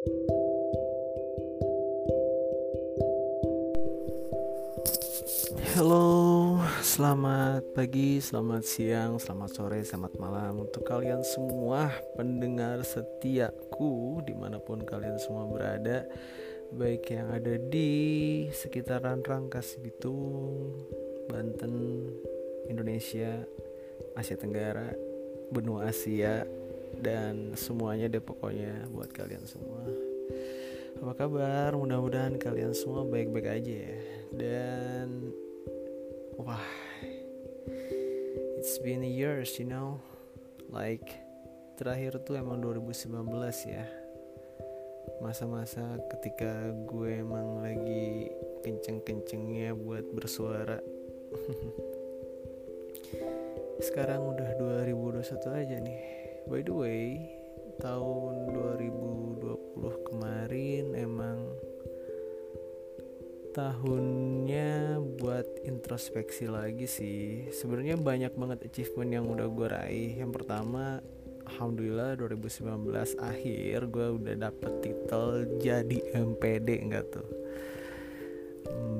Halo, selamat pagi, selamat siang, selamat sore, selamat malam Untuk kalian semua pendengar setiaku Di mana pun kalian semua berada Baik yang ada di sekitaran Rangkas Bitung Banten, Indonesia, Asia Tenggara, benua Asia Dan semuanya deh pokoknya buat kalian semua. Apa kabar? Mudah-mudahan kalian semua baik-baik aja ya. Dan wah it's been years you know? Like terakhir tuh emang 2019 ya. Masa-masa ketika gue emang lagi kenceng-kencengnya buat bersuara. Sekarang udah 2021 aja nih by the way tahun 2020 kemarin emang tahunnya buat introspeksi lagi sih. Sebenarnya banyak banget achievement yang udah gue raih. Yang pertama Alhamdulillah 2019 akhir gue udah dapet titel jadi MPD enggak tuh?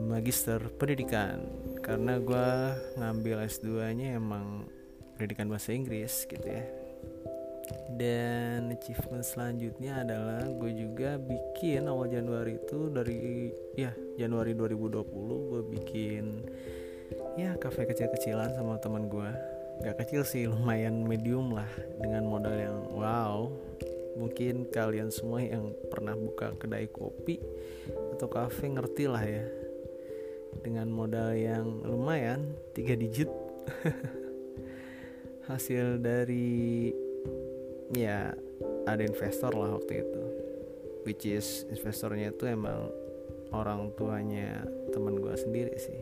Magister Pendidikan. Karena gue ngambil S2 nya emang pendidikan bahasa Inggris gitu ya dan achievement selanjutnya adalah gue juga bikin awal Januari itu dari ya Januari 2020 gue bikin ya kafe kecil-kecilan sama teman gue gak kecil sih lumayan medium lah dengan modal yang wow. Mungkin kalian semua yang pernah buka kedai kopi atau kafe ngerti lah ya. Dengan modal yang lumayan tiga digit. Hasil dari ya ada investor lah waktu itu. Which is investornya itu emang orang tuanya teman gue sendiri sih.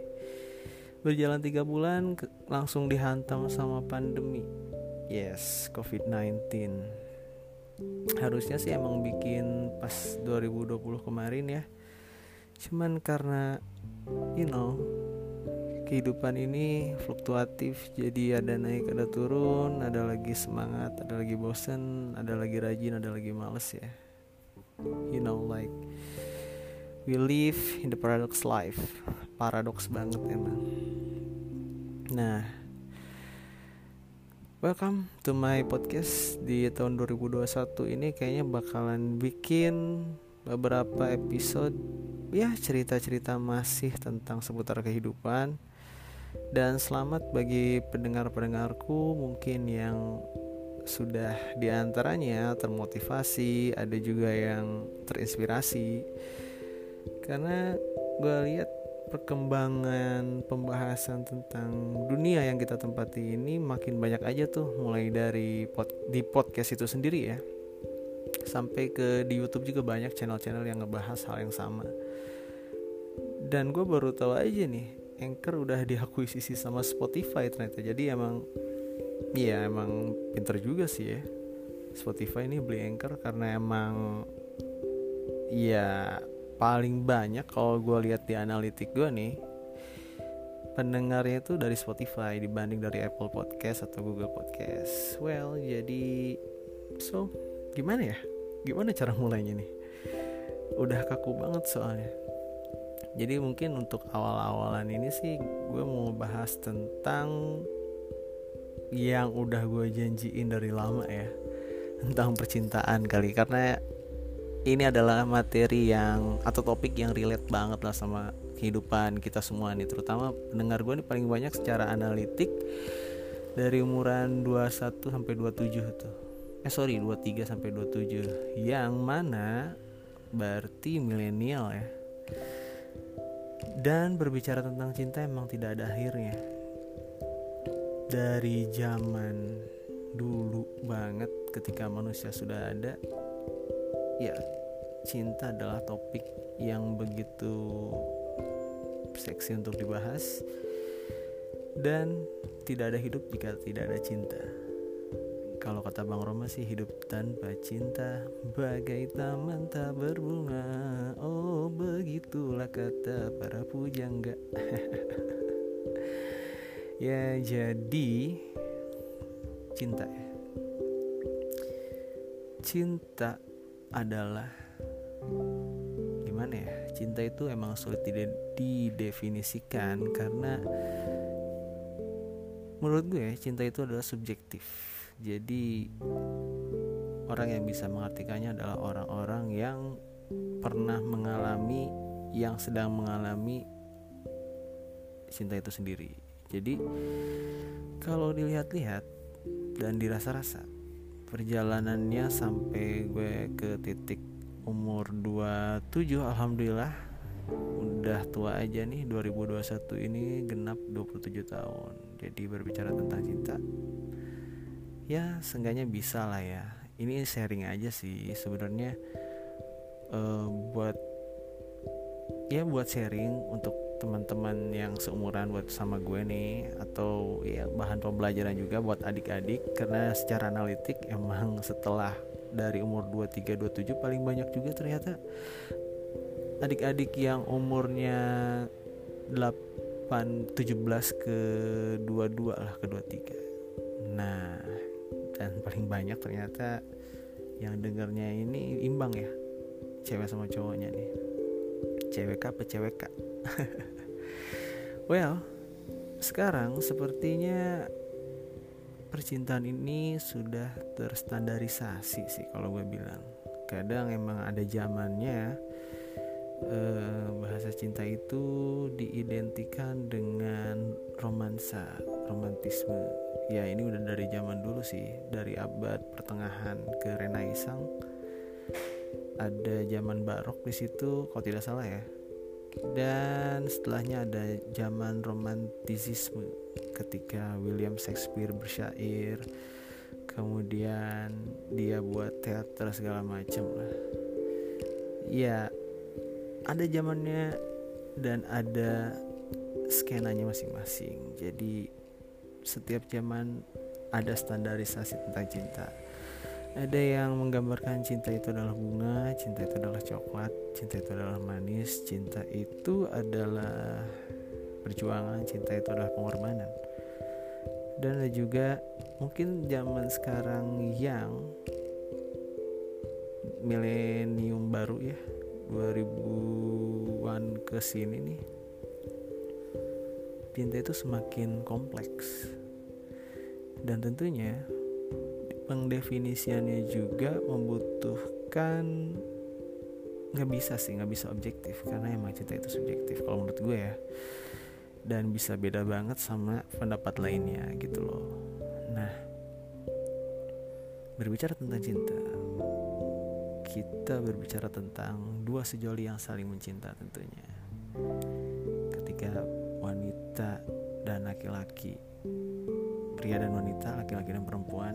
Berjalan tiga bulan ke, langsung dihantam sama pandemi. Yes covid-19 harusnya sih emang bikin pas 2020 kemarin ya. Cuman karena you know kehidupan ini fluktuatif jadi ada naik ada turun ada lagi semangat ada lagi bosen ada lagi rajin ada lagi males ya. You know like we live in the paradox life. Paradox banget emang. Nah welcome to my podcast di tahun 2021 ini. Kayaknya bakalan bikin beberapa episode ya cerita-cerita masih tentang seputar kehidupan dan selamat bagi pendengar-pendengarku mungkin yang sudah di antaranya termotivasi, ada juga yang terinspirasi. Karena gue lihat perkembangan pembahasan tentang dunia yang kita tempati ini makin banyak aja tuh mulai dari pod, di podcast itu sendiri ya sampai ke di YouTube juga banyak channel-channel yang ngebahas hal yang sama dan gue baru tahu aja nih Anchor udah diakuisisi sama Spotify ternyata. Jadi emang iya emang pinter juga sih ya. Spotify ini beli Anchor karena emang ya paling banyak kalau gue lihat di analitik gue nih pendengarnya itu dari Spotify dibanding dari Apple Podcast atau Google Podcast. Well jadi so gimana ya? Gimana cara mulainya nih? Udah kaku banget soalnya jadi mungkin untuk awal-awalan ini sih gue mau bahas tentang yang udah gue janjiin dari lama ya. Tentang percintaan kali karena ini adalah materi yang atau topik yang relate banget lah sama kehidupan kita semua nih. Terutama pendengar gue nih paling banyak secara analitik dari umuran 21 sampai 27 tuh. Eh sorry 23 sampai 27 yang mana berarti milenial ya dan berbicara tentang cinta emang tidak ada akhirnya. Dari zaman dulu banget ketika manusia sudah ada, ya cinta adalah topik yang begitu seksi untuk dibahas dan tidak ada hidup jika tidak ada cinta. Kalau kata Bang Roma sih hidup tanpa cinta Bagai taman tak berbunga kata para pujangga Ya jadi Cinta ya. Cinta adalah gimana ya? Cinta itu emang sulit didefinisikan karena menurut gue cinta itu adalah subjektif. Jadi orang yang bisa mengartikannya adalah orang-orang yang pernah mengalami yang sedang mengalami cinta itu sendiri. Jadi kalau dilihat-lihat dan dirasa-rasa perjalanannya sampai gue ke titik umur 27 alhamdulillah udah tua aja nih. 2021 ini genap 27 tahun. Jadi berbicara tentang cinta ya seenggaknya bisa lah ya. Ini sharing aja sih sebenarnya uh, buat ya buat sharing untuk teman-teman yang seumuran buat sama gue nih atau ya bahan pembelajaran juga buat adik-adik karena secara analitik emang setelah dari umur 23 27 paling banyak juga ternyata adik-adik yang umurnya 8 17 ke 22 lah ke 23 nah dan paling banyak ternyata yang dengarnya ini imbang ya cewek sama cowoknya nih cewek kak well sekarang sepertinya percintaan ini sudah terstandarisasi sih kalau gue bilang. Kadang emang ada zamannya eh, bahasa cinta itu diidentikan dengan romansa romantisme. Ya ini udah dari zaman dulu sih dari abad pertengahan ke renaissance ada zaman barok di situ kalau tidak salah ya. Dan setelahnya ada zaman romantisisme ketika William Shakespeare bersyair kemudian dia buat teater segala macam lah. Ya ada zamannya dan ada skenanya masing-masing. Jadi setiap zaman ada standarisasi tentang cinta ada yang menggambarkan cinta itu adalah bunga, cinta itu adalah coklat, cinta itu adalah manis, cinta itu adalah perjuangan, cinta itu adalah pengorbanan. Dan ada juga mungkin zaman sekarang yang milenium baru ya 2000-an ke sini nih cinta itu semakin kompleks dan tentunya pengdefinisiannya juga membutuhkan nggak bisa sih nggak bisa objektif karena emang cinta itu subjektif kalau menurut gue ya. Dan bisa beda banget sama pendapat lainnya gitu loh. Nah berbicara tentang cinta kita berbicara tentang dua sejoli yang saling mencinta tentunya. Ketika wanita dan laki-laki pria dan wanita laki-laki dan perempuan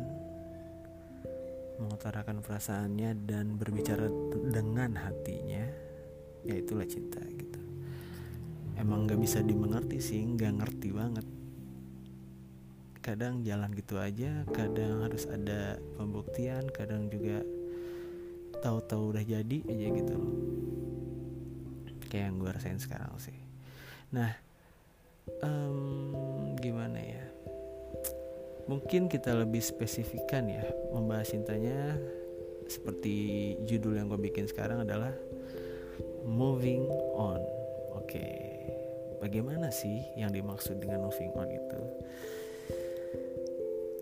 mengutarakan perasaannya dan berbicara dengan hatinya ya itulah cinta gitu. Emang nggak bisa dimengerti sih nggak ngerti banget. Kadang jalan gitu aja kadang harus ada pembuktian kadang juga tahu-tahu udah jadi aja gitu. Loh kayak yang gue rasain sekarang sih. Nah um, gimana ya mungkin kita lebih spesifikkan ya membahas cintanya. Seperti judul yang gue bikin sekarang adalah moving on. Oke okay. bagaimana sih yang dimaksud dengan moving on itu?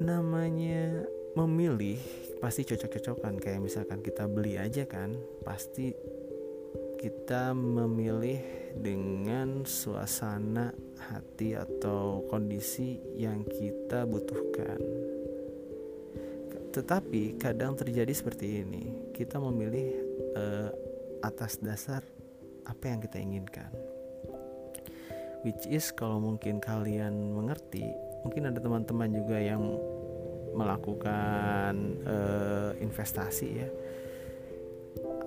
Namanya memilih pasti cocok-cocokan. Kayak misalkan kita beli aja kan pasti kita memilih dengan suasana hati atau kondisi yang kita butuhkan. Tetapi kadang terjadi seperti ini, kita memilih uh, atas dasar apa yang kita inginkan. Which is kalau mungkin kalian mengerti, mungkin ada teman-teman juga yang melakukan uh, investasi ya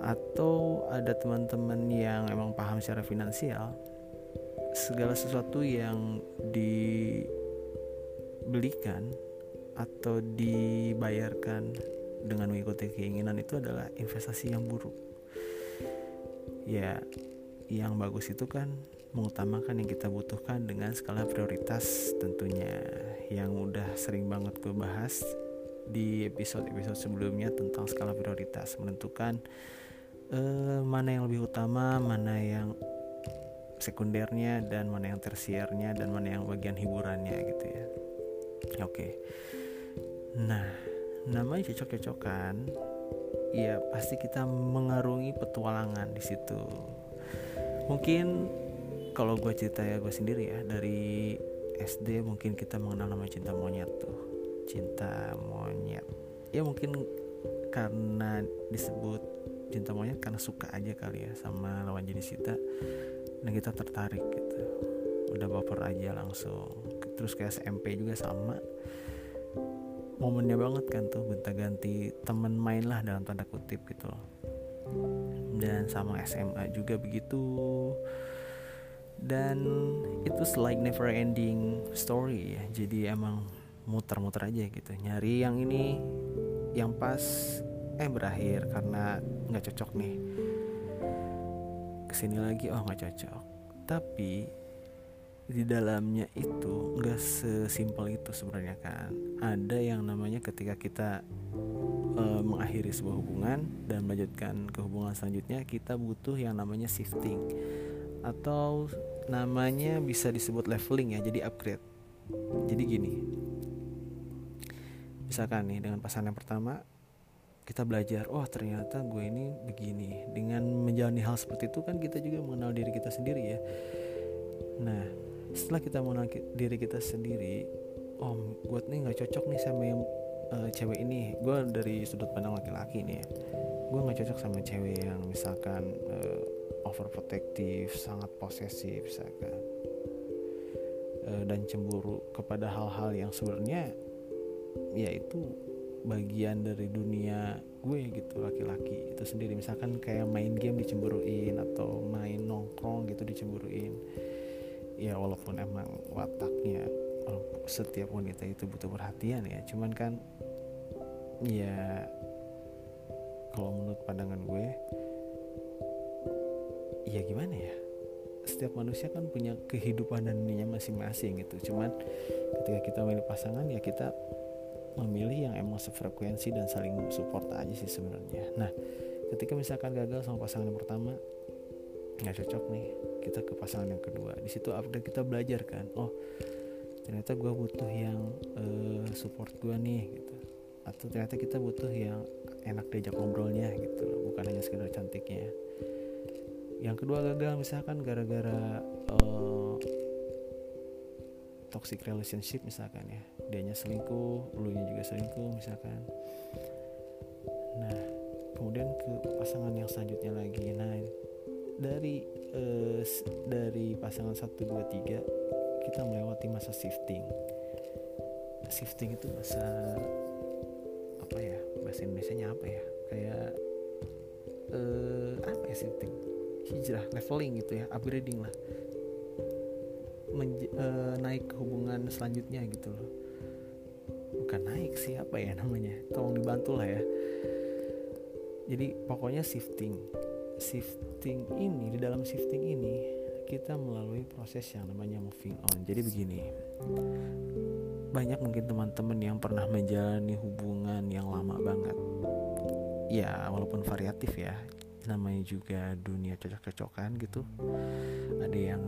atau ada teman-teman yang emang paham secara finansial segala sesuatu yang dibelikan atau dibayarkan dengan mengikuti keinginan itu adalah investasi yang buruk. Ya yang bagus itu kan mengutamakan yang kita butuhkan dengan skala prioritas tentunya. Yang udah sering banget gue bahas di episode-episode sebelumnya tentang skala prioritas menentukan uh, mana yang lebih utama mana yang sekundernya dan mana yang tersiernya dan mana yang bagian hiburannya gitu ya. Oke. Okay. nah namanya cocok-cocokan ya pasti kita mengarungi petualangan di situ. Mungkin kalau gue cerita ya gue sendiri ya dari SD mungkin kita mengenal nama cinta monyet tuh. Cinta monyet. Ya mungkin karena disebut cinta monyet karena suka aja kali ya sama lawan jenis kita. Dan kita tertarik gitu. Udah baper aja langsung. Terus kayak SMP juga sama. Momennya banget kan tuh gonta-ganti temen main lah dalam tanda kutip gitu dan sama SMA juga begitu. Dan itu like never ending story ya. Jadi emang muter-muter aja gitu. Nyari yang ini yang pas eh berakhir karena nggak cocok nih. Ke sini lagi oh nggak cocok. Tapi di dalamnya itu nggak sesimpel itu sebenarnya kan. Ada yang namanya ketika kita e, mengakhiri sebuah hubungan dan melanjutkan ke hubungan selanjutnya kita butuh yang namanya shifting. Atau namanya bisa disebut leveling ya jadi upgrade. Jadi gini. Misalkan nih dengan pasangan yang pertama kita belajar oh ternyata gue ini begini. Dengan menjalani hal seperti itu kan kita juga mengenal diri kita sendiri ya. Nah setelah kita mengenal diri kita sendiri oh gue nih nggak cocok nih sama yang uh, cewek ini. Gue dari sudut pandang laki-laki nih ya. Gue nggak cocok sama cewek yang misalkan uh, overprotective sangat posesif misalkan uh, dan cemburu kepada hal-hal yang sebenarnya ya itu bagian dari dunia gue gitu laki-laki itu sendiri. Misalkan kayak main game dicemburuin atau main nongkrong gitu dicemburuin. Ya walaupun emang wataknya setiap wanita itu butuh perhatian ya. Cuman kan ya kalau menurut pandangan gue ya gimana ya? Setiap manusia kan punya kehidupan dan dunianya masing-masing gitu. Cuman ketika kita memilih pasangan ya kita memilih yang emang sefrekuensi dan saling support aja sih sebenarnya. Nah ketika misalkan gagal sama pasangan yang pertama nggak cocok nih kita ke pasangan yang kedua. Di situ update kita belajar kan oh ternyata gue butuh yang uh, support gue nih gitu. Atau ternyata kita butuh yang enak diajak ngobrolnya gitu bukan hanya sekedar cantiknya. Yang kedua gagal misalkan gara-gara uh, toxic relationship misalkan ya dianya selingkuh lu juga selingkuh misalkan nah kemudian ke pasangan yang selanjutnya lagi nah dari uh, dari pasangan 1 2 3 kita melewati masa shifting. Shifting itu masa apa ya? Bahasa Indonesia-nya apa ya? Kayak uh, apa ya shifting? Hijrah, leveling gitu ya, upgrading lah. Uh, naik ke hubungan selanjutnya gitu loh. Bukan naik sih apa ya namanya? Tolong dibantu lah ya. Jadi pokoknya shifting shifting ini di dalam shifting ini kita melalui proses yang namanya moving on jadi begini banyak mungkin teman-teman yang pernah menjalani hubungan yang lama banget ya walaupun variatif ya namanya juga dunia cocok-cocokan gitu ada yang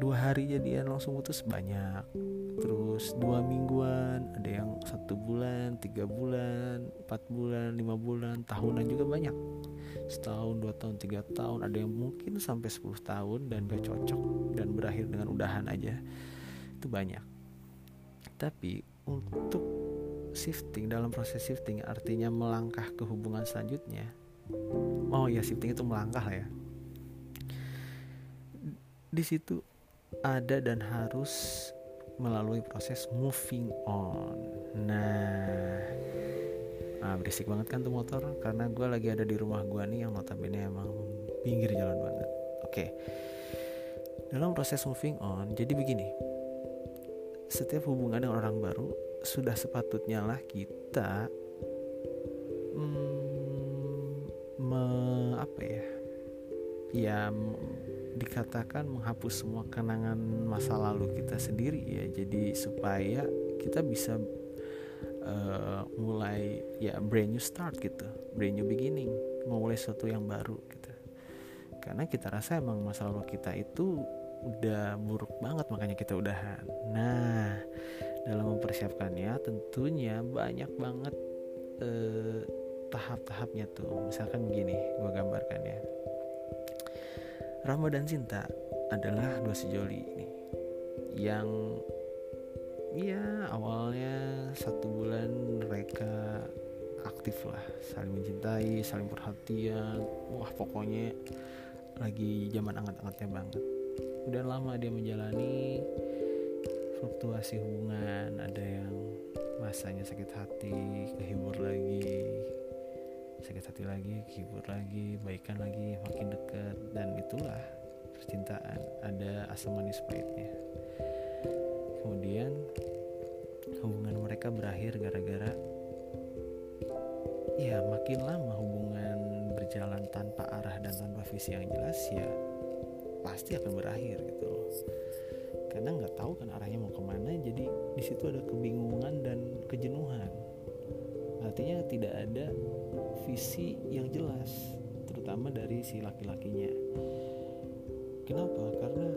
dua hari jadian langsung putus banyak. Terus dua mingguan ada yang satu bulan tiga bulan empat bulan lima bulan tahunan juga banyak. Setahun dua tahun tiga tahun ada yang mungkin sampai 10 tahun dan gak cocok dan berakhir dengan udahan aja. Itu banyak. Tapi untuk shifting dalam proses shifting artinya melangkah ke hubungan selanjutnya oh ya shifting itu melangkah ya. Di situ ada dan harus melalui proses moving on. Nah, nah berisik banget kan tuh motor karena gue lagi ada di rumah gue nih yang notabene emang pinggir jalan banget. Oke, dalam proses moving on, jadi begini, setiap hubungan dengan orang baru sudah sepatutnya lah kita hmm, me, apa ya, ya dikatakan menghapus semua kenangan masa lalu kita sendiri ya. Jadi supaya kita bisa uh, mulai ya brand new start gitu brand new beginning memulai sesuatu yang baru gitu. Karena kita rasa emang masa lalu kita itu udah buruk banget makanya kita udahan. Nah dalam mempersiapkannya tentunya banyak banget eh, tahap-tahapnya tuh. Misalkan begini gue gambarkan ya Rama dan Cinta adalah dua sejoli ini. Yang ya awalnya satu bulan mereka aktif lah saling mencintai saling perhatian. Wah pokoknya lagi zaman anget-angetnya banget. Udah lama dia menjalani fluktuasi hubungan ada yang masanya sakit hati kehibur lagi sakit hati lagi kehibur lagi baikan lagi makin dekat dan itulah percintaan. Ada asam manis pahitnya. Kemudian hubungan mereka berakhir gara-gara ya makin lama hubungan berjalan tanpa arah dan tanpa visi yang jelas ya pasti akan berakhir gitu loh. Karena nggak tahu kan arahnya mau ke mana jadi di situ ada kebingungan dan kejenuhan artinya tidak ada visi yang jelas terutama dari si laki-lakinya. Kenapa? Karena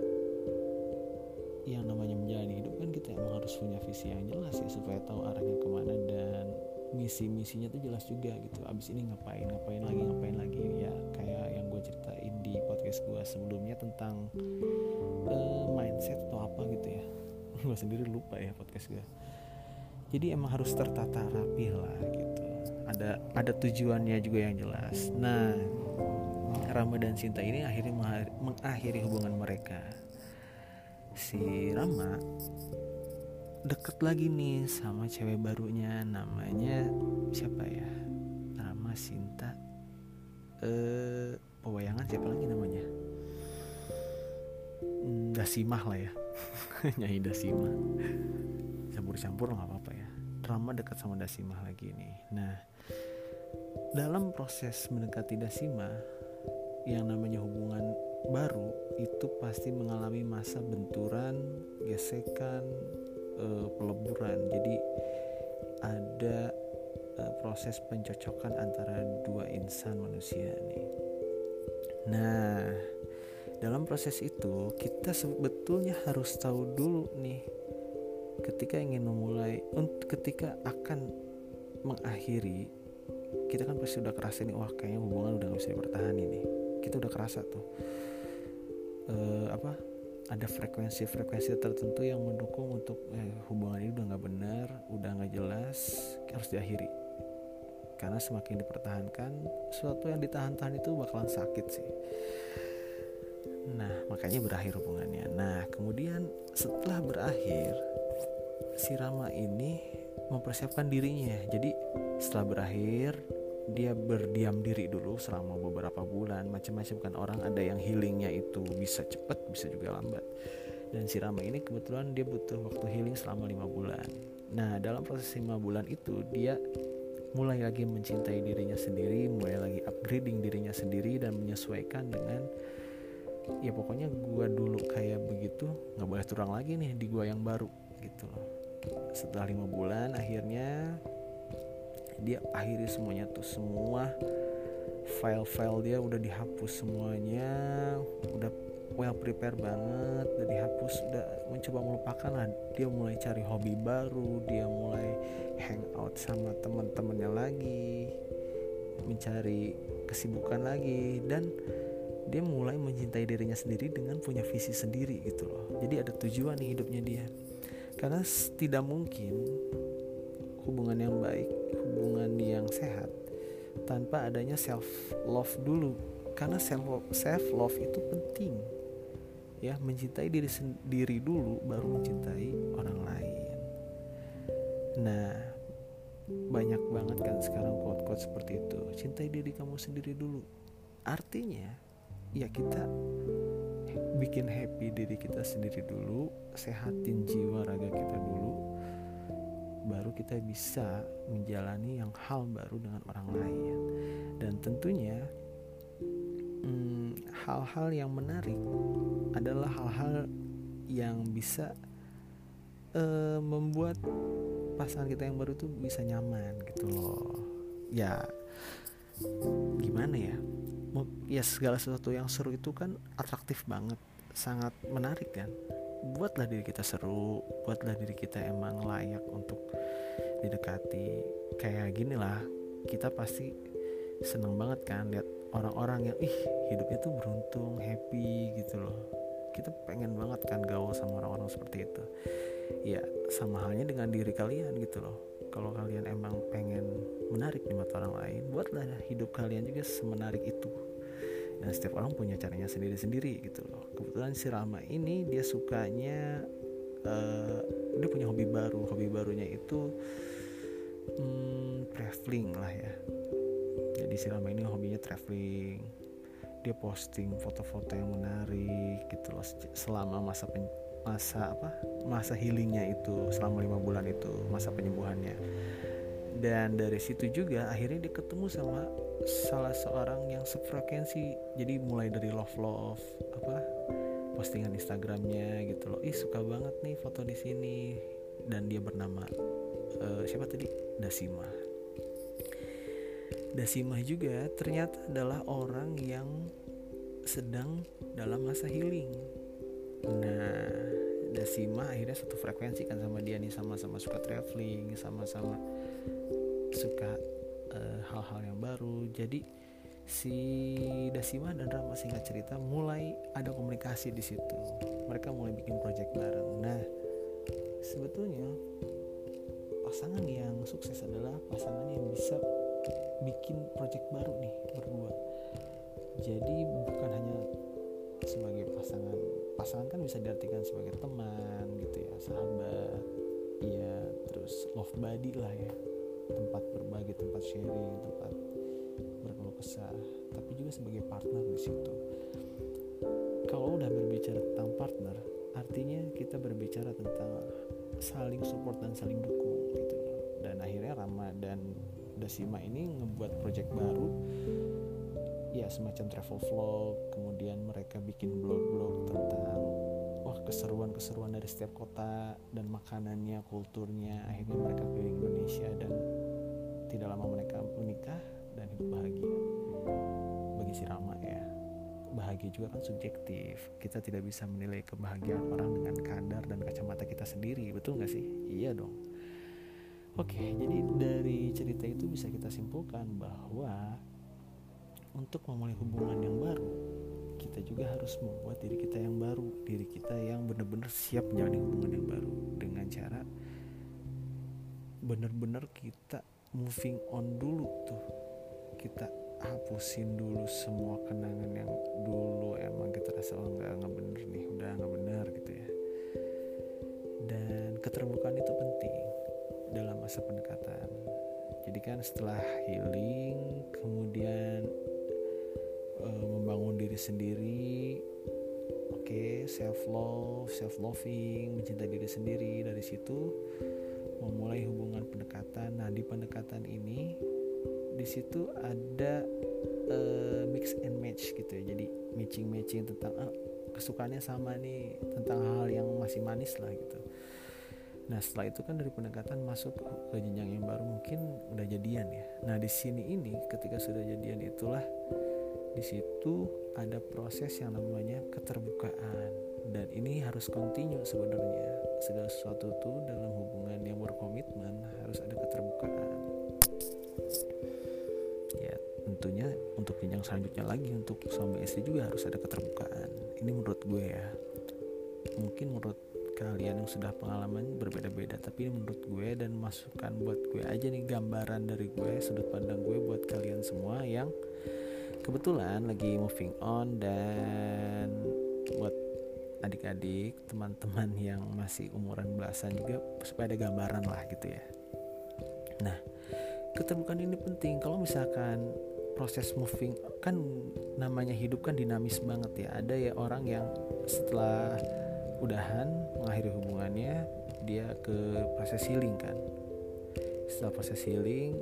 yang namanya menjalani hidup kan kita emang harus punya visi yang jelas ya supaya tahu arahnya ke mana dan misi-misinya tuh jelas juga gitu. Abis ini ngapain ngapain lagi ngapain lagi? Ya kayak yang gue ceritain di podcast gue sebelumnya tentang uh, mindset atau apa gitu ya. Gue sendiri lupa ya podcast gue jadi emang harus tertata rapi lah gitu. Ada ada tujuannya juga yang jelas. Nah Rama dan Sinta ini akhirnya mengakhiri hubungan mereka. Si Rama deket lagi nih sama cewek barunya namanya siapa ya? Rama Sinta eh pewayangan siapa lagi namanya? Hmm, Dasimah lah ya. Nyai Dasimah. Campur-campur nggak apa-apa ya Rama dekat sama Dasimah lagi nih nah dalam proses mendekati Dasimah yang namanya hubungan baru itu pasti mengalami masa benturan, gesekan, e, peleburan. Jadi ada e, proses pencocokan antara dua insan manusia nih. Nah, dalam proses itu kita sebetulnya harus tahu dulu nih ketika ingin memulai ketika akan mengakhiri kita kan pasti udah kerasa nih wah kayaknya hubungan udah gak bisa bertahan ini kita udah kerasa tuh uh, apa ada frekuensi-frekuensi tertentu yang mendukung untuk eh, hubungan ini udah nggak benar, udah nggak jelas, harus diakhiri. Karena semakin dipertahankan, sesuatu yang ditahan-tahan itu bakalan sakit sih. Nah, makanya berakhir hubungannya. Nah, kemudian setelah berakhir, si Rama ini mempersiapkan dirinya. Jadi setelah berakhir, dia berdiam diri dulu selama beberapa bulan. Macam-macam kan orang ada yang healingnya itu bisa cepat bisa juga lambat. Dan si Rama ini kebetulan dia butuh waktu healing selama lima bulan. Nah dalam proses lima bulan itu dia mulai lagi mencintai dirinya sendiri mulai lagi upgrading dirinya sendiri dan menyesuaikan dengan ya pokoknya gua dulu kayak begitu nggak boleh turang lagi nih di gua yang baru gitu loh setelah lima bulan akhirnya dia akhiri semuanya tuh. Semua file-file dia udah dihapus semuanya udah well prepare banget udah dihapus udah mencoba melupakan lah. Dia mulai cari hobi baru dia mulai hang out sama teman-temannya lagi mencari kesibukan lagi dan dia mulai mencintai dirinya sendiri dengan punya visi sendiri gitu loh. Jadi ada tujuan nih hidupnya dia karena tidak mungkin hubungan yang baik, hubungan yang sehat tanpa adanya self love dulu. Karena self self love itu penting. Ya, mencintai diri sendiri dulu baru mencintai orang lain. Nah, banyak banget kan sekarang quote-quote seperti itu. Cintai diri kamu sendiri dulu. Artinya, ya kita bikin happy diri kita sendiri dulu, sehatin jiwa raga kita dulu, baru kita bisa menjalani yang hal baru dengan orang lain. Dan tentunya hmm, hal-hal hmm, yang menarik adalah hal-hal yang bisa uh, membuat pasangan kita yang baru tuh bisa nyaman gitu loh. Ya gimana ya ya segala sesuatu yang seru itu kan atraktif banget sangat menarik kan. Buatlah diri kita seru buatlah diri kita emang layak untuk didekati. Kayak gini lah kita pasti seneng banget kan lihat orang-orang yang ih hidupnya tuh beruntung happy gitu loh. Kita pengen banget kan gaul sama orang-orang seperti itu. Ya sama halnya dengan diri kalian gitu loh kalau kalian emang pengen menarik di mata orang lain buatlah hidup kalian juga semenarik itu. Dan setiap orang punya caranya sendiri-sendiri gitu loh. Kebetulan si Rama ini dia sukanya uh, dia punya hobi baru. Hobi barunya itu hmm, traveling lah ya. Jadi si Rama ini hobinya traveling. Dia posting foto-foto yang menarik gitu loh selama masa pen, masa apa masa healingnya itu selama lima bulan itu masa penyembuhannya. Dan dari situ juga akhirnya dia ketemu sama salah seorang yang sefrekuensi jadi mulai dari love love apa postingan Instagramnya gitu loh. Ih suka banget nih foto di sini. Dan dia bernama uh, siapa tadi? Dasima Dasima juga ternyata adalah orang yang sedang dalam masa healing nah Dasima akhirnya satu frekuensi kan sama dia nih sama-sama suka traveling sama-sama suka Eh, hal-hal uh, yang baru. Jadi si Dasima dan Rama singkat cerita mulai ada komunikasi di situ. Mereka mulai bikin project bareng. Nah sebetulnya pasangan yang sukses adalah pasangan yang bisa bikin project baru nih berdua. Jadi bukan hanya sebagai pasangan pasangan kan bisa diartikan sebagai teman gitu ya sahabat. Ya terus love buddy lah ya. Tempat berbagi tempat sharing tempat berkeluh kesah. Tapi juga sebagai partner di situ. Kalau udah berbicara tentang partner artinya kita berbicara tentang saling support dan saling dukung gitu. Dan akhirnya Rama dan Dasima ini ngebuat project baru ya semacam travel vlog kemudian mereka bikin blog-blog tentang wah keseruan-keseruan dari setiap kota dan makanannya kulturnya akhirnya mereka keliling Indonesia dan tidak lama mereka menikah dan hidup bahagia. Bagi si Rama ya bahagia juga kan subjektif. Kita tidak bisa menilai kebahagiaan orang dengan kadar dan kacamata kita sendiri betul nggak sih? Iya dong. Oke jadi dari cerita itu bisa kita simpulkan bahwa untuk memulai hubungan yang baru. Kita juga harus membuat diri kita yang baru diri kita yang benar-benar siap menjalani hubungan yang baru dengan cara benar-benar kita moving on dulu tuh. Kita hapusin dulu semua kenangan yang dulu emang kita rasa oh nggak nggak bener nih udah nggak bener gitu ya. Dan keterbukaan itu penting dalam masa pendekatan. Jadi kan setelah healing kemudian e, membangun diri sendiri oke okay, self love self loving mencintai diri sendiri dari situ memulai hubungan pendekatan. Nah, di pendekatan ini di situ ada uh, mix and match gitu ya. Jadi matching-matching tentang ah, kesukaannya sama nih tentang hal yang masih manis lah gitu. Nah setelah itu kan dari pendekatan masuk ke jenjang yang baru mungkin udah jadian ya. Nah di sini ini ketika sudah jadian itulah di situ ada proses yang namanya keterbukaan. Dan ini harus kontinu sebenarnya. Segala sesuatu itu dalam hubungan yang berkomitmen harus ada keterbukaan. Ya tentunya untuk jenjang selanjutnya lagi untuk suami istri juga harus ada keterbukaan. Ini menurut gue ya. Mungkin menurut kalian yang sudah pengalaman berbeda-beda tapi ini menurut gue dan masukan buat gue aja nih gambaran dari gue sudut pandang gue buat kalian semua yang kebetulan lagi moving on dan buat adik-adik teman-teman yang masih umuran belasan juga supaya ada gambaran lah gitu ya. Nah keterbukaan ini penting. Kalau misalkan proses moving kan namanya hidup kan dinamis banget ya. Ada ya orang yang setelah udahan mengakhiri hubungannya dia ke proses healing kan. Setelah proses healing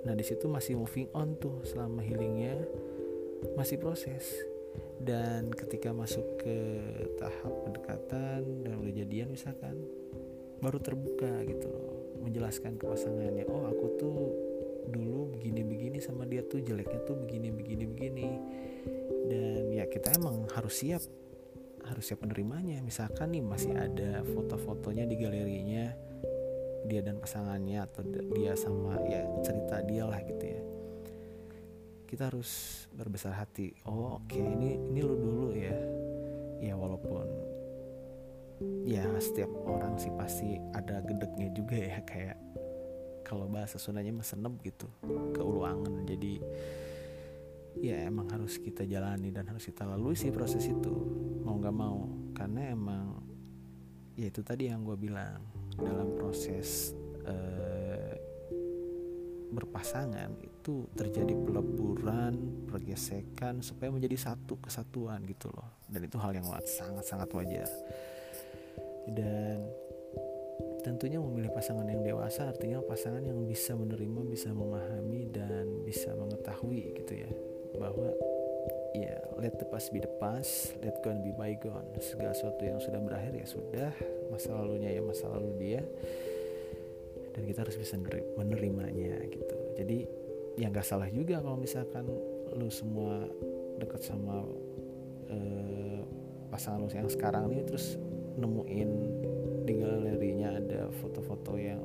nah di situ masih moving on tuh selama healingnya masih proses. Dan ketika masuk ke tahap pendekatan dan udah jadian misalkan baru terbuka gitu loh menjelaskan ke pasangannya oh aku tuh dulu begini-begini sama dia tuh jeleknya tuh begini begini begini. Dan ya kita emang harus siap harus siap menerimanya. Misalkan nih masih ada foto-fotonya di galerinya dia dan pasangannya atau dia sama ya cerita dia lah gitu ya kita harus berbesar hati. Oh oke. Okay, ini ini lu dulu ya. Ya walaupun ya setiap orang sih pasti ada gedeknya juga ya. Kayak kalau bahasa Sundanya mah senep gitu. Keulangan jadi ya emang harus kita jalani dan harus kita lalui sih proses itu. Mau nggak mau. Karena emang ya itu tadi yang gue bilang. Dalam proses uh, berpasangan itu terjadi peleburan pergesekan supaya menjadi satu kesatuan gitu loh. Dan itu hal yang sangat sangat wajar. Dan tentunya memilih pasangan yang dewasa artinya pasangan yang bisa menerima bisa memahami dan bisa mengetahui gitu ya. Bahwa ya let the past be the past let gone be bygone. Segala sesuatu yang sudah berakhir ya sudah masa lalunya ya masa lalu dia. Dan kita harus bisa menerimanya gitu. Jadi ya nggak salah juga kalau misalkan lu semua dekat sama uh, pasangan lu yang sekarang ini terus nemuin di galerinya ada foto-foto yang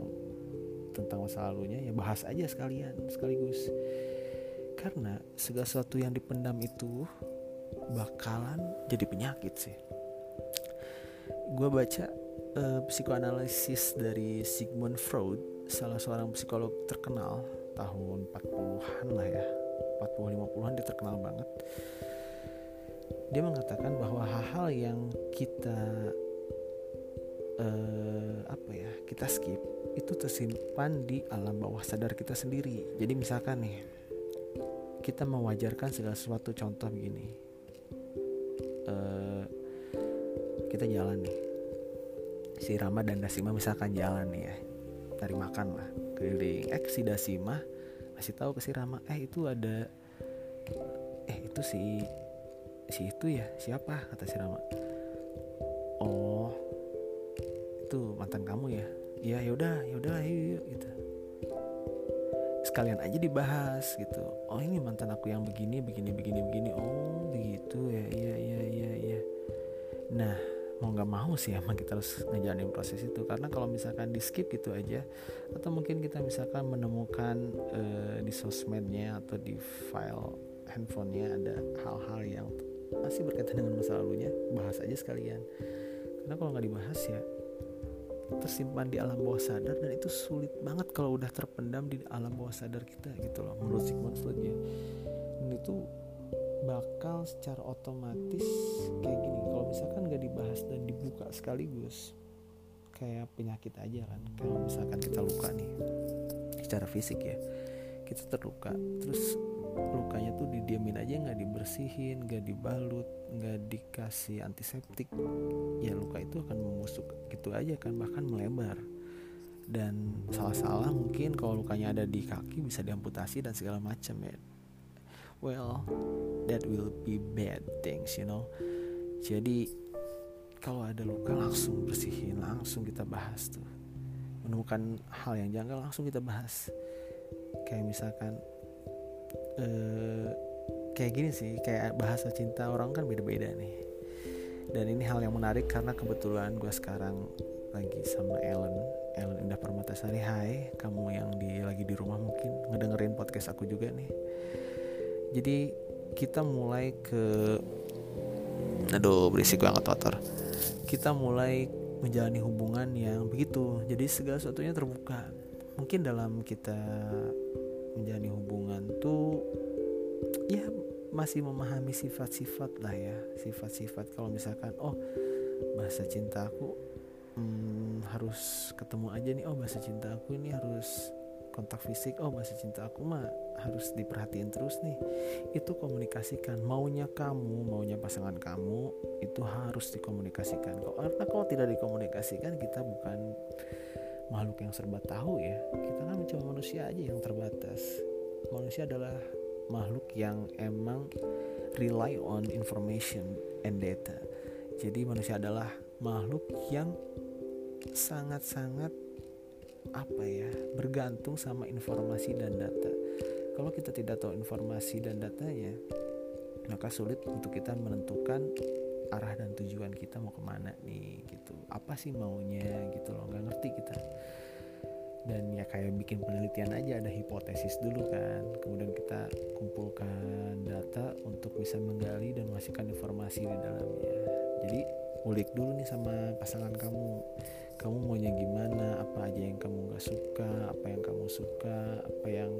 tentang masa lalunya ya bahas aja sekalian sekaligus. Karena segala sesuatu yang dipendam itu bakalan jadi penyakit sih. Gue baca uh, psikoanalisis dari Sigmund Freud salah seorang psikolog terkenal tahun 40-an lah ya. 40-50an dia terkenal banget. Dia mengatakan bahwa hal-hal yang kita uh, apa ya kita skip itu tersimpan di alam bawah sadar kita sendiri. Jadi misalkan nih kita mewajarkan segala sesuatu contoh begini. Uh, kita jalan nih. Si Rama dan Dasima misalkan jalan nih ya cari makan lah keliling. Eh si Dasima kasih tahu ke si Rama eh itu ada eh itu si si itu ya siapa? kata si Rama. Oh itu mantan kamu ya? Iya yaudah yaudah ayo yuk gitu. Sekalian aja dibahas gitu. Oh ini mantan aku yang begini begini begini begini. Oh begitu ya iya iya iya iya. Nah mau nggak mau sih emang kita harus ngejalanin proses itu. Karena kalau misalkan di skip gitu aja atau mungkin kita misalkan menemukan uh, di sosmednya atau di file handphonenya ada hal-hal yang masih berkaitan dengan masa lalunya bahas aja sekalian. Karena kalau nggak dibahas ya tersimpan di alam bawah sadar dan itu sulit banget kalau udah terpendam di alam bawah sadar kita gitu loh menurut Sigmund Freud ya. Dan itu bakal secara otomatis kayak gini. Kalau misalkan gak dibahas dan dibuka sekaligus kayak penyakit aja kan. Kalau misalkan kita luka nih secara fisik ya. Kita terluka terus lukanya tuh didiamin aja nggak dibersihin nggak dibalut nggak dikasih antiseptik ya luka itu akan membusuk gitu aja kan bahkan melebar. Dan salah-salah mungkin kalau lukanya ada di kaki bisa diamputasi dan segala macam ya well that will be bad things you know. Jadi kalau ada luka langsung bersihin langsung kita bahas tuh. Menemukan hal yang janggal langsung kita bahas. Kayak misalkan uh, kayak gini sih kayak bahasa cinta orang kan beda-beda nih. Dan ini hal yang menarik karena kebetulan gue sekarang lagi sama Ellen. Ellen Indah Permatasari Hai kamu yang di lagi di rumah mungkin ngedengerin podcast aku juga nih jadi kita mulai ke aduh berisik banget motor. Kita mulai menjalani hubungan yang begitu. Jadi segala sesuatunya terbuka. Mungkin dalam kita menjalani hubungan tuh ya masih memahami sifat-sifat lah ya. Sifat-sifat kalau misalkan oh bahasa cinta aku hmm, harus ketemu aja nih. Oh bahasa cinta aku ini harus kontak fisik. Oh bahasa cinta aku mah harus diperhatiin terus nih. Itu komunikasikan. Maunya kamu maunya pasangan kamu itu harus dikomunikasikan. Karena kalau tidak dikomunikasikan kita bukan makhluk yang serba tahu ya. Kita kan cuma manusia aja yang terbatas. Manusia adalah makhluk yang emang rely on information and data. Jadi manusia adalah makhluk yang sangat-sangat apa ya bergantung sama informasi dan data kalau kita tidak tahu informasi dan datanya maka sulit untuk kita menentukan arah dan tujuan kita mau ke mana nih gitu. Apa sih maunya gitu loh. Nggak ngerti kita. Dan ya kayak bikin penelitian aja ada hipotesis dulu kan. Kemudian kita kumpulkan data untuk bisa menggali dan menghasilkan informasi di dalamnya. Jadi ulik dulu nih sama pasangan kamu. Kamu maunya gimana? Apa aja yang kamu gak suka? Apa yang kamu suka? Apa yang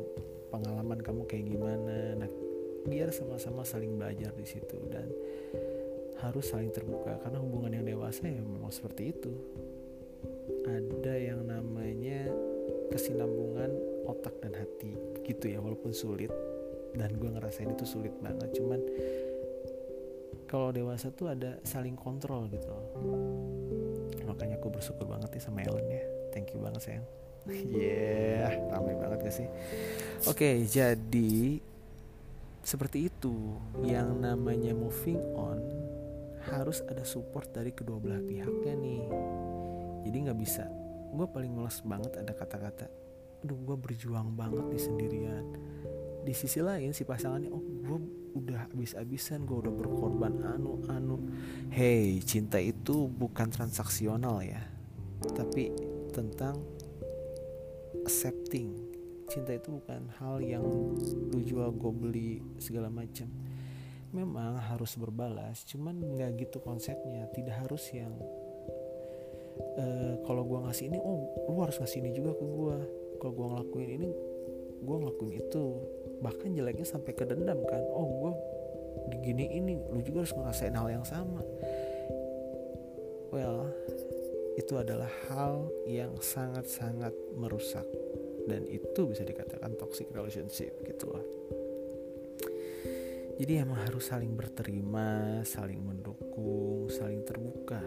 pengalaman kamu kayak gimana. Nah biar sama-sama saling belajar di situ dan harus saling terbuka. Karena hubungan yang dewasa ya memang seperti itu. Ada yang namanya kesinambungan otak dan hati gitu ya walaupun sulit. Dan gue ngerasain itu sulit banget. Cuman kalau dewasa tuh ada saling kontrol gitu. Makanya aku bersyukur banget nih sama Ellen ya. Thank you banget sayang yeah ramai banget gak sih? Oke okay, jadi seperti itu. Yang namanya moving on harus ada support dari kedua belah pihaknya nih. Jadi nggak bisa. Gue paling males banget ada kata-kata aduh gue berjuang banget di sendirian. Di sisi lain si pasangannya oh gue udah habis-habisan gue udah berkorban anu anu. Hey cinta itu bukan transaksional ya tapi tentang accepting. Cinta itu bukan hal yang lu jual gue beli segala macam memang harus berbalas cuman nggak gitu konsepnya. Tidak harus yang uh, kalau gue ngasih ini oh lu harus ngasih ini juga ke gue kalau gue ngelakuin ini gue ngelakuin itu. Bahkan jeleknya sampai ke dendam kan. Oh gue digini ini lu juga harus ngerasain hal yang sama. Well itu adalah hal yang sangat-sangat merusak dan itu bisa dikatakan toxic relationship gitu loh jadi emang harus saling berterima, saling mendukung, saling terbuka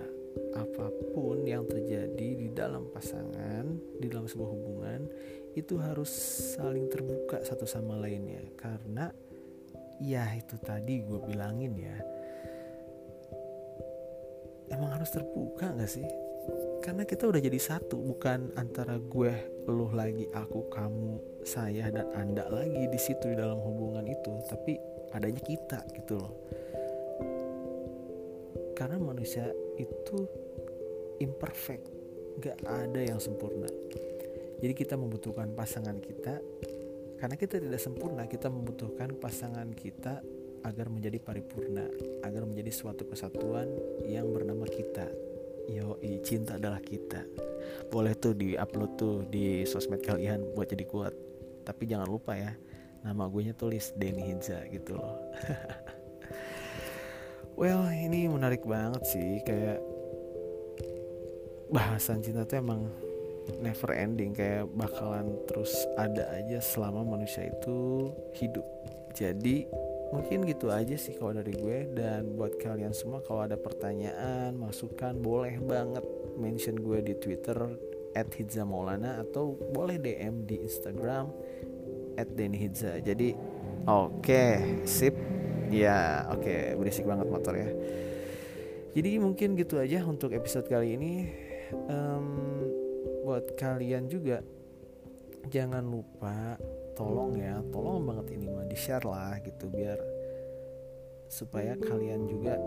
apa pun yang terjadi di dalam pasangan, di dalam sebuah hubungan, itu harus saling terbuka satu sama lainnya. Karena ya itu tadi gue bilangin ya, emang harus terbuka gak sih? Karena kita udah jadi satu, bukan antara gue, lu lagi, aku, kamu, saya dan anda lagi di situ di dalam hubungan itu, tapi adanya kita gitu loh. Karena manusia itu imperfect. Gak ada yang sempurna. Jadi kita membutuhkan pasangan kita. Karena kita tidak sempurna kita membutuhkan pasangan kita agar menjadi paripurna agar menjadi suatu kesatuan yang bernama kita yo cinta adalah kita. Boleh tuh di upload tuh di sosmed kalian buat jadi kuat. Tapi jangan lupa ya nama gue nya tulis Denny Hinza gitu loh. Well ini menarik banget sih kayak bahasan cinta tuh emang never ending kayak bakalan terus ada aja selama manusia itu hidup. Jadi mungkin gitu aja sih kalau dari gue. Dan buat kalian semua kalau ada pertanyaan masukan boleh banget mention gue di twitter at Maulana atau boleh DM di Instagram at jadi oke okay, sip. Ya oke okay, berisik banget motor ya. Jadi mungkin gitu aja untuk episode kali ini. Um, buat kalian juga jangan lupa tolong ya tolong banget ini mah di share lah gitu biar supaya kalian juga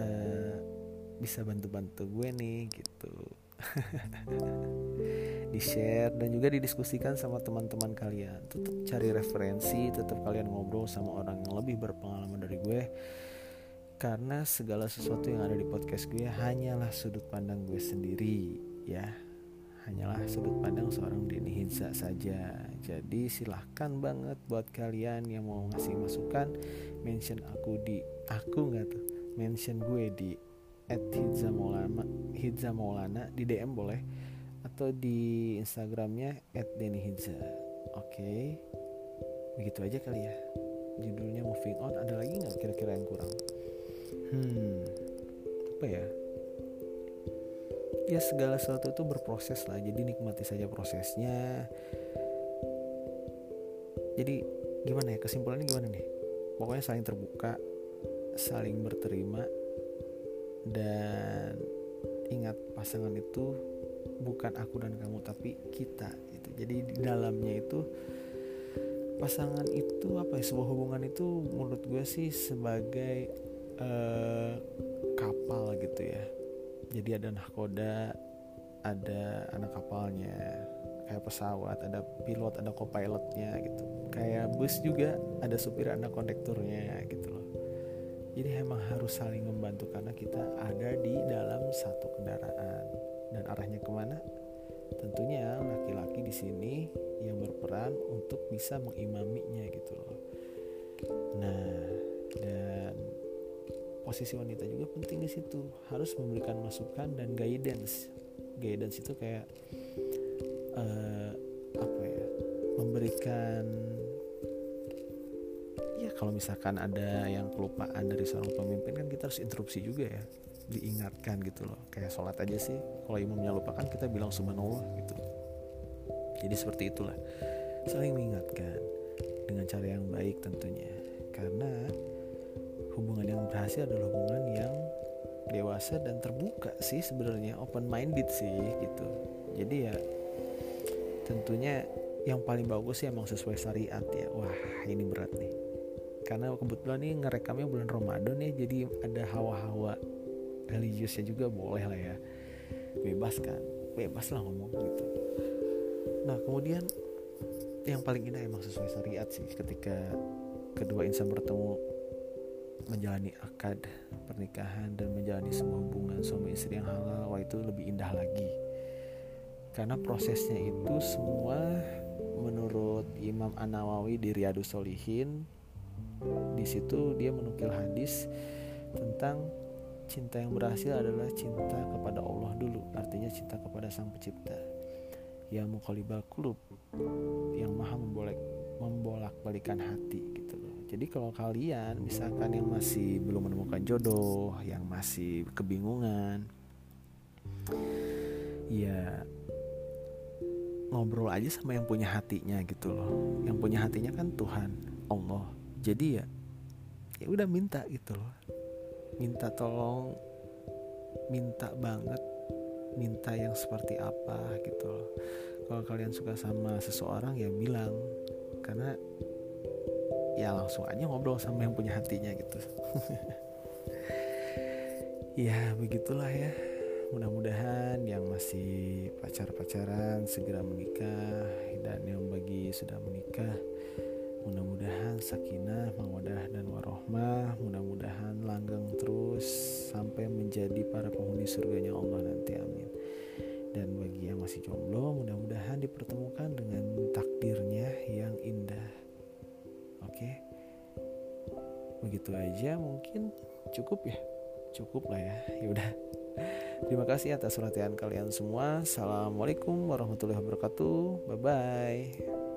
uh, bisa bantu-bantu gue nih gitu. Di share dan juga didiskusikan sama teman-teman kalian. Tetap cari referensi tetap kalian ngobrol sama orang yang lebih berpengalaman dari gue. Karena segala sesuatu yang ada di podcast gue hanyalah sudut pandang gue sendiri ya hanyalah sudut pandang seorang Denny Hinza saja jadi silahkan banget buat kalian yang mau ngasih masukan mention aku di aku nggak tuh mention gue di at Hidza Maulana, Hidza Maulana di DM boleh atau di Instagramnya @dennyhidza. Oke, okay. begitu aja kali ya. Judulnya Moving On. Ada lagi nggak kira-kira yang kurang? Hmm, apa ya? Ya segala sesuatu itu berproses lah. Jadi nikmati saja prosesnya. Jadi gimana ya kesimpulannya gimana nih? Pokoknya saling terbuka, saling berterima, dan ingat pasangan itu bukan aku dan kamu tapi kita gitu jadi di dalamnya itu pasangan itu apa ya sebuah hubungan itu menurut gue sih sebagai uh, kapal gitu ya jadi ada nahkoda ada anak kapalnya kayak pesawat ada pilot ada co-pilotnya gitu. Kayak bus juga ada supir ada kondekturnya gitu loh. Jadi emang harus saling membantu karena kita ada di dalam satu kendaraan. Dan arahnya ke mana? Tentunya laki-laki di sini yang berperan untuk bisa mengimaminya gitu loh. Nah posisi wanita juga penting di situ. Harus memberikan masukan dan guidance. Guidance itu kayak uh, apa ya memberikan ya kalau misalkan ada yang kelupaan dari seorang pemimpin kan kita harus interupsi juga ya diingatkan gitu loh. Kayak sholat aja sih kalau imamnya lupakan kita bilang subhanallah gitu. Jadi seperti itulah. Saling mengingatkan dengan cara yang baik tentunya. Karena hubungan yang berhasil adalah hubungan yang dewasa dan terbuka sih sebenarnya. Open minded sih gitu. Jadi ya tentunya yang paling bagus sih emang sesuai syariat ya. Wah ini berat nih. Karena kebetulan nih ngerekamnya bulan Ramadan ya jadi ada hawa-hawa religiusnya juga boleh lah ya. Bebas kan? Bebas lah ngomong gitu. Nah kemudian yang paling indah emang sesuai syariat sih ketika kedua insan bertemu menjalani akad pernikahan dan menjalani sebuah hubungan suami istri yang halal wah itu lebih indah lagi. Karena prosesnya itu semua menurut Imam An Nawawi di Riyadus Solihin di situ dia menukil hadis tentang cinta yang berhasil adalah cinta kepada Allah dulu artinya cinta kepada sang pencipta. Yang mukhalibal kulub yang maha membolak membolak balikan hati gitu jadi kalau kalian misalkan yang masih belum menemukan jodoh yang masih kebingungan ya ngobrol aja sama yang punya hatinya gitu loh. Yang punya hatinya kan Tuhan Allah. Jadi ya ya udah minta gitu loh. Minta tolong minta banget minta yang seperti apa gitu loh. Kalau kalian suka sama seseorang ya bilang. Karena ya langsung aja ngobrol sama yang punya hatinya gitu. Ya begitulah ya. Mudah-mudahan yang masih pacar-pacaran segera menikah dan yang bagi sudah menikah mudah-mudahan sakinah mawadah dan warohmah. Mudah-mudahan langgeng terus sampai menjadi para penghuni surganya Allah nanti amin. Dan bagi yang masih jomblo mudah-mudahan dipertemukan dengan takdirnya yang indah oke. Begitu aja mungkin cukup ya? Cukup lah ya yaudah terima kasih atas perhatian kalian semua. Assalamualaikum warahmatullahi wabarakatuh. Bye bye